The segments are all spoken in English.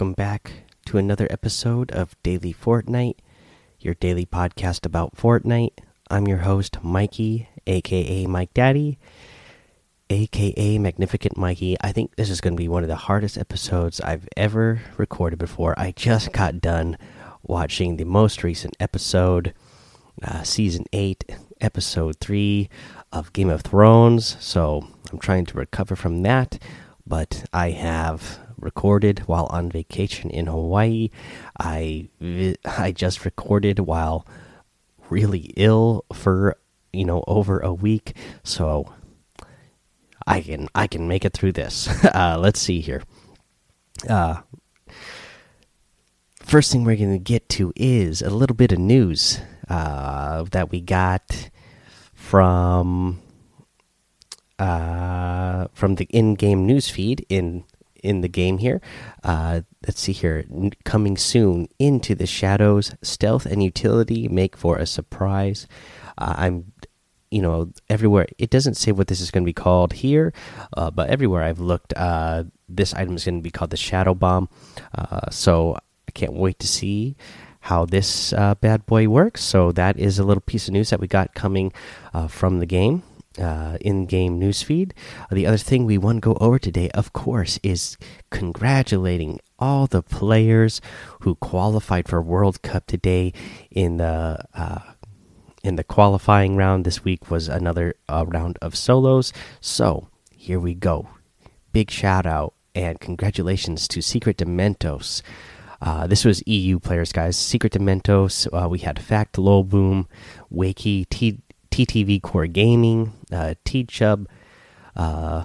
Welcome back to another episode of Daily Fortnite, your daily podcast about Fortnite. I'm your host, Mikey, aka Mike Daddy, aka Magnificent Mikey. I think this is going to be one of the hardest episodes I've ever recorded before. I just got done watching the most recent episode, uh, season 8, episode 3 of Game of Thrones. So I'm trying to recover from that, but I have recorded while on vacation in Hawaii. I I just recorded while really ill for you know over a week, so I can I can make it through this. Uh, let's see here. Uh, first thing we're going to get to is a little bit of news uh, that we got from uh, from the in-game news feed in in the game here. Uh, let's see here. coming soon into the shadows, stealth and utility make for a surprise. Uh, I'm, you know, everywhere. It doesn't say what this is going to be called here, uh, but everywhere I've looked, uh, this item is going to be called the Shadow Bomb. Uh, so I can't wait to see how this uh, bad boy works. So that is a little piece of news that we got coming from the game uh, in-game newsfeed. The other thing we want to go over today, of course, is congratulating all the players who qualified for World Cup today. In the uh, in the qualifying round this week was another uh, round of solos. So here we go. Big shout out and congratulations to Secret Dementos. Uh, this was EU players, guys. Secret Dementos. Uh, we had Fact, Low Boom, Wakey, T TTV Core Gaming, uh, T Chub, uh,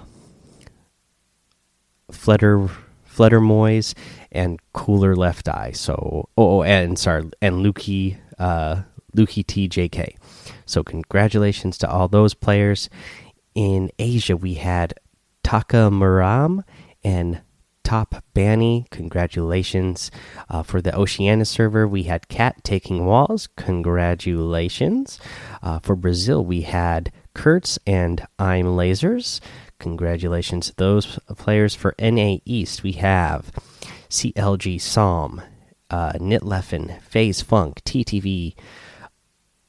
Flutter Flutter Moise, and Cooler Left Eye. So, oh, oh and sorry, and Lukey uh, Lukey TJK. So, congratulations to all those players. In Asia, we had Taka Muram and Top Banny. Congratulations. Uh, for the Oceania server, we had Cat taking walls. Congratulations. Uh, for Brazil, we had Kurtz and I'm Lasers. Congratulations to those players. For NA East, we have CLG Psalm, uh, Nitleffen, FaZe Funk, TTV,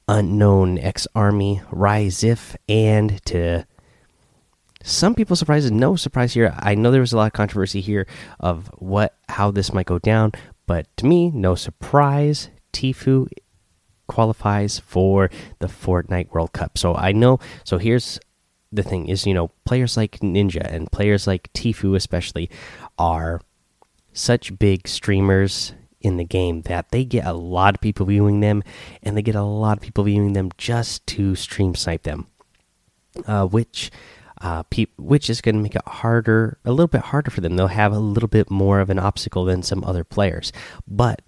Unknown X Army, Rizif, and to some people surprised no surprise here. I know there was a lot of controversy here of what how this might go down but to me no surprise Tfue qualifies for the fortnite world cup. So i know so here's the thing is you know players like ninja and players like Tfue especially are such big streamers in the game that they get a lot of people viewing them and they get a lot of people viewing them just to stream snipe them uh, which uh, which is going to make it harder, a little bit harder for them. They'll have a little bit more of an obstacle than some other players. But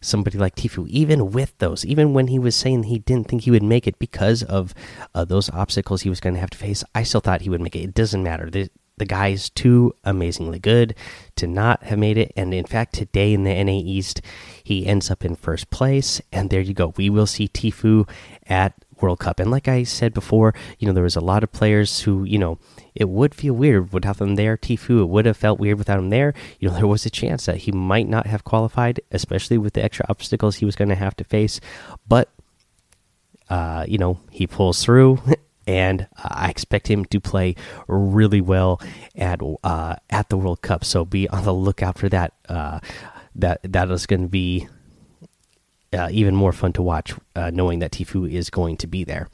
somebody like Tfue, even with those, even when he was saying he didn't think he would make it because of uh, those obstacles he was going to have to face, I still thought he would make it. It doesn't matter. The, the guy is too amazingly good to not have made it. And in fact, today in the NA East, he ends up in first place. And there you go. We will see Tfue at World Cup. And like I said before, you know, there was a lot of players who, you know, it would feel weird without them there. Tfue, it would have felt weird without him there. You know, there was a chance that he might not have qualified, especially with the extra obstacles he was going to have to face. But, uh, you know, he pulls through. And I expect him to play really well at uh, at the World Cup. So be on the lookout for that. Uh, that that is going to be uh, even more fun to watch, uh, knowing that Tfue is going to be there.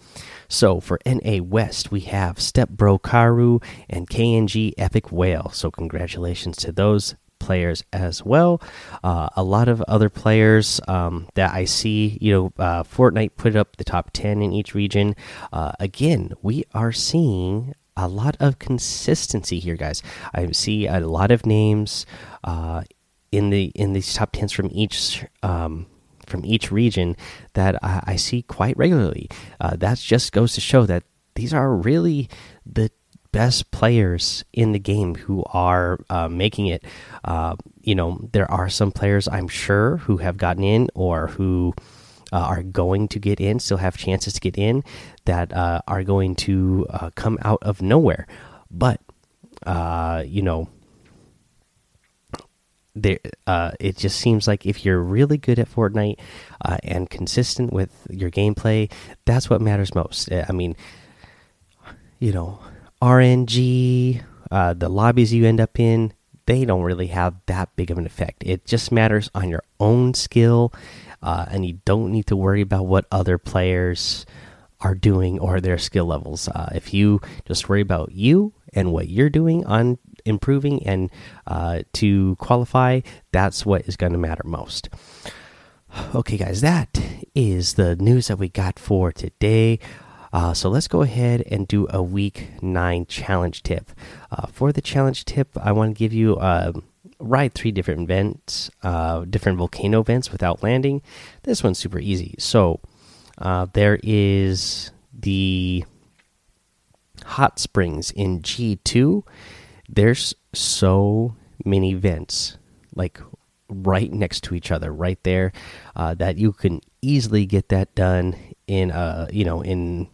So for NA West, we have Step Bro Karu and KNG Epic Whale. So congratulations to those players as well. Uh, a lot of other players um, that I see, you know, uh, Fortnite put up the top 10 in each region. Uh, again, we are seeing a lot of consistency here, guys. I see a lot of names uh, in the in these top 10s from each um, from each region that I, I see quite regularly. Uh, that just goes to show that these are really the best players in the game who are uh, making it. Uh, you know, there are some players I'm sure who have gotten in or who uh, are going to get in, still have chances to get in, that uh, are going to uh, come out of nowhere. But, uh, you know, there uh, it just seems like if you're really good at Fortnite uh, and consistent with your gameplay, that's what matters most. Uh, I mean, you know, RNG, uh, the lobbies you end up in, they don't really have that big of an effect. It just matters on your own skill, uh, and you don't need to worry about what other players are doing or their skill levels. Uh, if you just worry about you and what you're doing on improving and uh, to qualify, that's what is going to matter most. Okay, guys, that is the news that we got for today. Uh, so let's go ahead and do a week nine challenge tip. Uh, for the challenge tip, I want to give you uh, ride three different vents, uh, different volcano vents without landing. This one's super easy. So uh, there is the hot springs in G2. There's so many vents, like right next to each other, right there, uh, that you can easily get that done in a you know in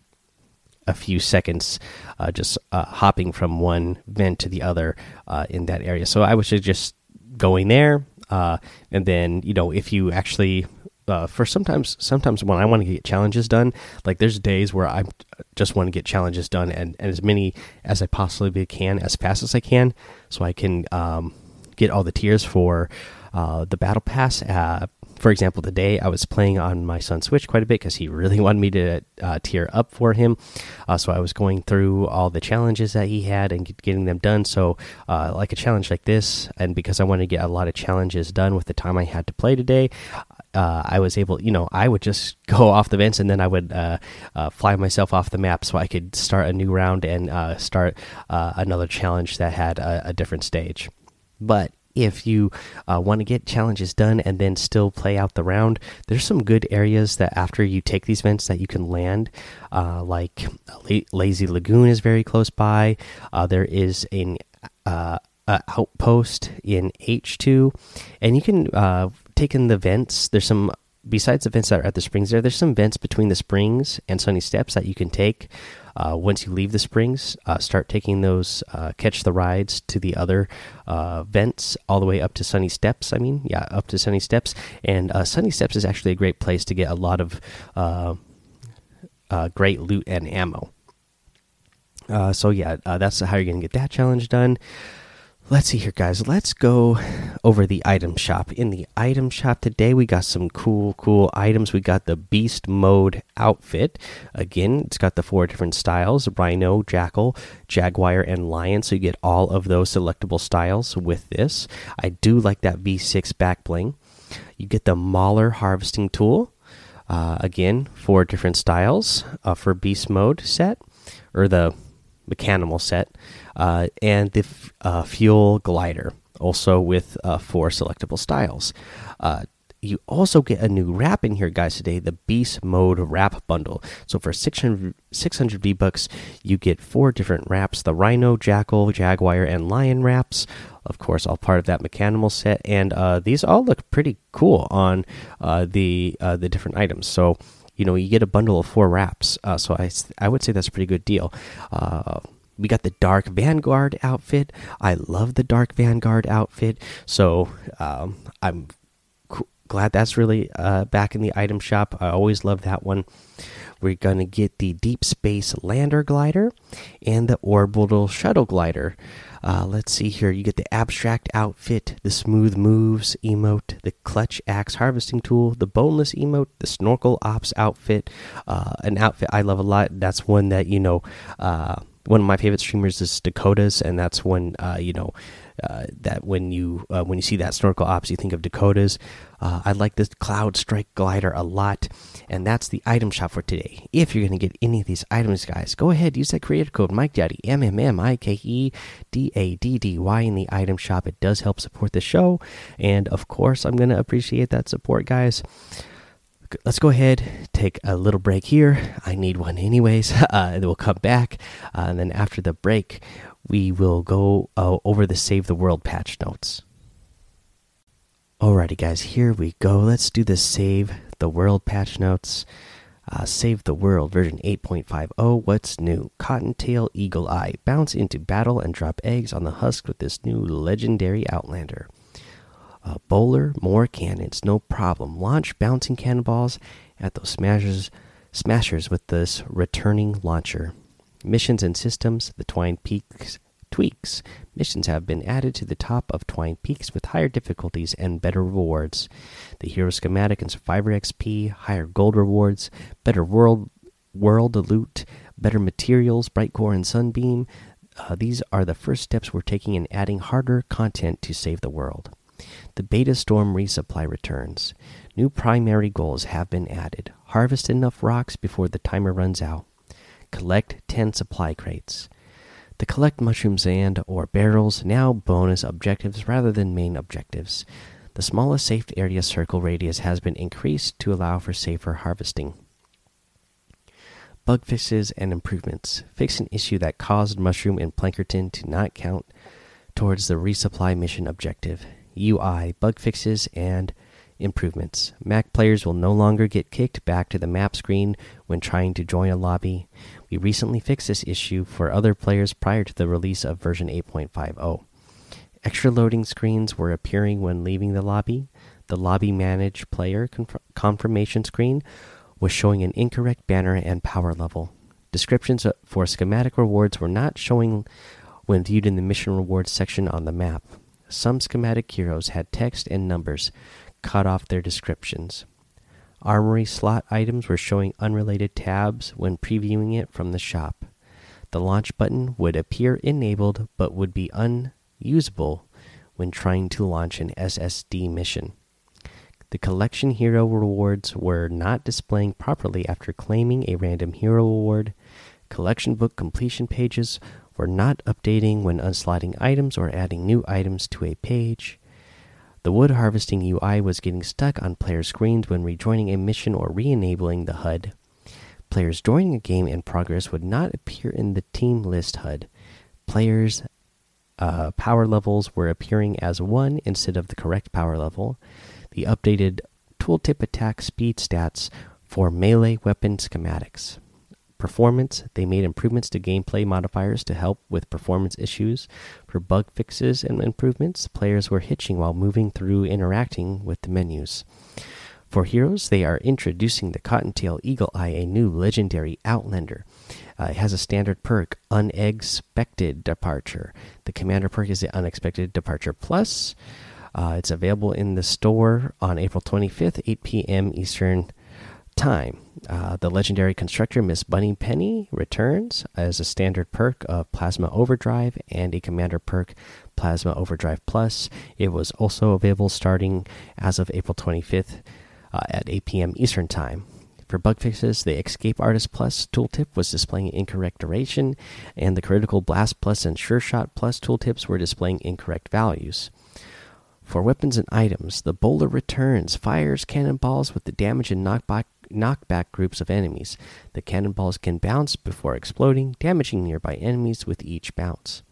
a few seconds, uh, just uh, hopping from one vent to the other uh, in that area. So I would suggest going there, uh, and then you know if you actually. Uh, for sometimes, sometimes when I want to get challenges done, like there's days where I just want to get challenges done and, and as many as I possibly can, as fast as I can, so I can um, get all the tiers for uh, the battle pass. Uh, for example, today I was playing on my son's Switch quite a bit because he really wanted me to uh, tier up for him. Uh, so I was going through all the challenges that he had and getting them done. So, uh, like a challenge like this, and because I wanted to get a lot of challenges done with the time I had to play today, uh, I was able, you know, I would just go off the vents and then I would uh, uh, fly myself off the map so I could start a new round and uh, start uh, another challenge that had a, a different stage. But if you uh, want to get challenges done and then still play out the round, there's some good areas that after you take these vents that you can land. Like Lazy Lagoon is very close by. There is an outpost in H2, and you can take in the vents. There's some besides the vents that are at the springs there. There's some vents between the springs and Sunny Steps that you can take. Uh, once you leave the springs, uh, start taking those uh, catch the rides to the other uh, vents all the way up to Sunny Steps. I mean, yeah, up to Sunny Steps. And uh, Sunny Steps is actually a great place to get a lot of great loot and ammo. so yeah, that's how you're gonna get that challenge done. Let's see here, guys. Let's go over the item shop. In the item shop today, we got some cool, cool items. We got the Beast Mode outfit. Again, it's got the four different styles Rhino, Jackal, Jaguar, and Lion. So you get all of those selectable styles with this. I do like that V6 back bling. You get the Mauler harvesting tool. Uh, again, four different styles uh, for Beast Mode set, or the mechanimal set uh, and the uh, fuel glider, also with uh, four selectable styles. Uh, you also get a new wrap in here, guys, today the Beast Mode Wrap Bundle. So for 600, 600 V Bucks, you get four different wraps the Rhino, Jackal, Jaguar, and Lion wraps. Of course, all part of that mechanimal set. And uh, these all look pretty cool on uh, the, the different items. So you know you get a bundle of four wraps uh, so i i would say that's a pretty good deal uh, we got the dark vanguard outfit. I love the dark vanguard outfit. So um, i'm glad that's really uh, back in the item shop. I always love that one. We're going to get the deep space lander glider and the orbital shuttle glider. Uh, let's see here. You get the abstract outfit the smooth moves emote the clutch axe harvesting tool the boneless emote the snorkel ops outfit. Uh, an outfit i love a lot. That's one that you know uh, one of my favorite streamers is Dakotaz, and that's when uh, you know uh, that when you uh, when you see that snorkel ops, you think of Dakotaz. Uh, I like this Cloud Strike glider a lot, and that's the item shop for today. If you're going to get any of these items, guys, go ahead use that creator code Mike Daddy M M M I K E D A D D Y in the item shop. It does help support the show, and of course, I'm going to appreciate that support, guys let's go ahead take a little break here. I need one anyways. Uh, we'll come back. Uh, and then after the break we will go uh, over the save the world patch notes. Alrighty guys here we go. Let's do the save the world patch notes. Uh, save the world version 8.50 what's new? Cottontail eagle eye. Bounce into battle and drop eggs on the husk with this new legendary outlander Uh, bowler, more cannons, no problem. Launch bouncing cannonballs at those smashers, smashers with this returning launcher. Missions and systems, the Twine Peaks tweaks. Missions have been added to the top of Twine Peaks with higher difficulties and better rewards. The hero schematic and survivor XP, higher gold rewards, better world world loot, better materials, bright core and sunbeam. Uh, these are the first steps we're taking in adding harder content to save the world. The Beta Storm resupply returns. New primary goals have been added. Harvest enough rocks before the timer runs out. Collect 10 supply crates. The collect mushrooms and or barrels now bonus objectives rather than main objectives. The smallest safe area circle radius has been increased to allow for safer harvesting. Bug fixes and improvements. Fix an issue that caused Mushroom and Plankerton to not count towards the resupply mission objective. UI, bug fixes, and improvements. Mac players will no longer get kicked back to the map screen when trying to join a lobby. We recently fixed this issue for other players prior to the release of version 8.50. Extra loading screens were appearing when leaving the lobby. The lobby manage player confirmation screen was showing an incorrect banner and power level. Descriptions for schematic rewards were not showing when viewed in the mission rewards section on the map. Some schematic heroes had text and numbers cut off their descriptions. Armory slot items were showing unrelated tabs when previewing it from the shop. The launch button would appear enabled but would be unusable when trying to launch an SSD mission. The collection hero rewards were not displaying properly after claiming a random hero award. Collection book completion pages were not updating when unslotting items or adding new items to a page. The wood harvesting UI was getting stuck on player screens when rejoining a mission or re enabling the HUD. Players joining a game in progress would not appear in the team list HUD. Players' uh, power levels were appearing as 1 instead of the correct power level. The updated tooltip attack speed stats for melee weapon schematics performance. They made improvements to gameplay modifiers to help with performance issues. For bug fixes and improvements, players were hitching while moving through interacting with the menus. For heroes, they are introducing the Cottontail Eagle Eye, a new legendary Outlander. Uh, it has a standard perk, Unexpected Departure. The commander perk is the Unexpected Departure Plus. Uh, it's available in the store on April 25th, 8 p.m. Eastern Time. Uh, the legendary constructor Miss Bunny Penny returns as a standard perk of Plasma Overdrive and a commander perk Plasma Overdrive Plus. It was also available starting as of April 25th uh, at 8 p.m. Eastern Time. For bug fixes, the Escape Artist Plus tooltip was displaying incorrect duration, and the Critical Blast Plus and Sure Shot Plus tooltips were displaying incorrect values. For weapons and items, the Bowler returns, fires cannonballs with the damage and knockback knockback groups of enemies. The cannonballs can bounce before exploding, damaging nearby enemies with each bounce.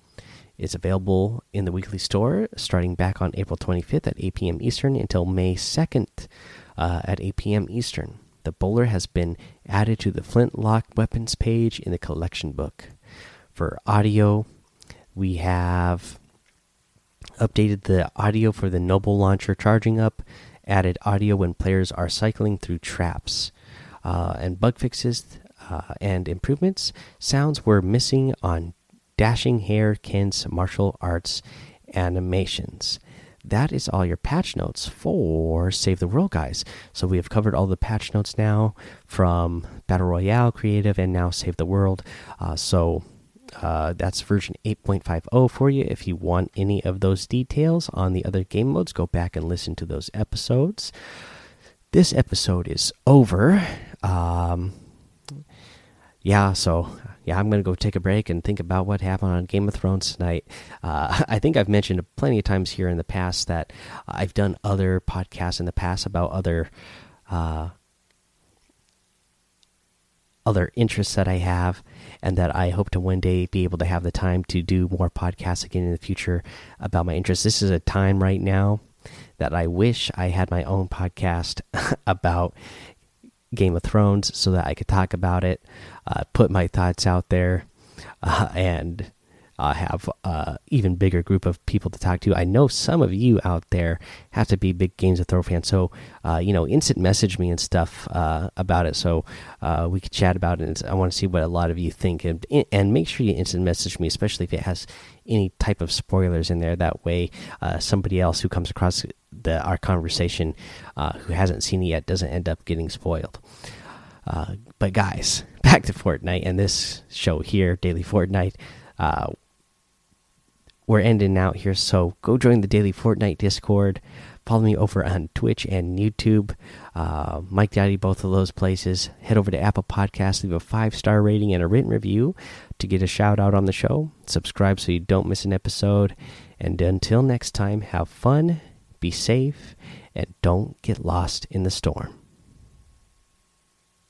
It's available in the weekly store starting back on April 25th at 8 p.m. Eastern until May 2nd uh, at 8 p.m. Eastern. The bowler has been added to the flintlock weapons page in the collection book. For audio, we have updated the audio for the Noble Launcher charging up added audio when players are cycling through traps, uh, and bug fixes uh, and improvements. Sounds were missing on Dashing Hare Ken's martial arts animations. That is all your patch notes for Save the World, guys. So we have covered all the patch notes now from Battle Royale, Creative, and now Save the World. Uh, so uh, that's version 8.50 for you. If you want any of those details on the other game modes, go back and listen to those episodes. This episode is over. Um, yeah, so yeah, I'm gonna go take a break and think about what happened on Game of Thrones tonight. Uh, I think I've mentioned plenty of times here in the past that I've done other podcasts in the past about other uh, other interests that I have, and that I hope to one day be able to have the time to do more podcasts again in the future about my interests. This is a time right now that I wish I had my own podcast about Game of Thrones so that I could talk about it, uh, put my thoughts out there, uh, and uh, have uh, even bigger group of people to talk to. I know some of you out there have to be big Games of Throw fans, so uh, you know, instant message me and stuff uh, about it, so uh, we could chat about it. I want to see what a lot of you think, and and make sure you instant message me, especially if it has any type of spoilers in there. That way, uh, somebody else who comes across the our conversation who hasn't seen it yet doesn't end up getting spoiled. but guys, back to Fortnite and this show here, Daily Fortnite. Uh, we're ending out here. So go join the daily Fortnite Discord. Follow me over on Twitch and YouTube. Uh, Mike Daddy, both of those places. Head over to Apple Podcasts, leave a five star rating and a written review to get a shout out on the show. Subscribe so you don't miss an episode. And until next time, have fun, be safe, and don't get lost in the storm.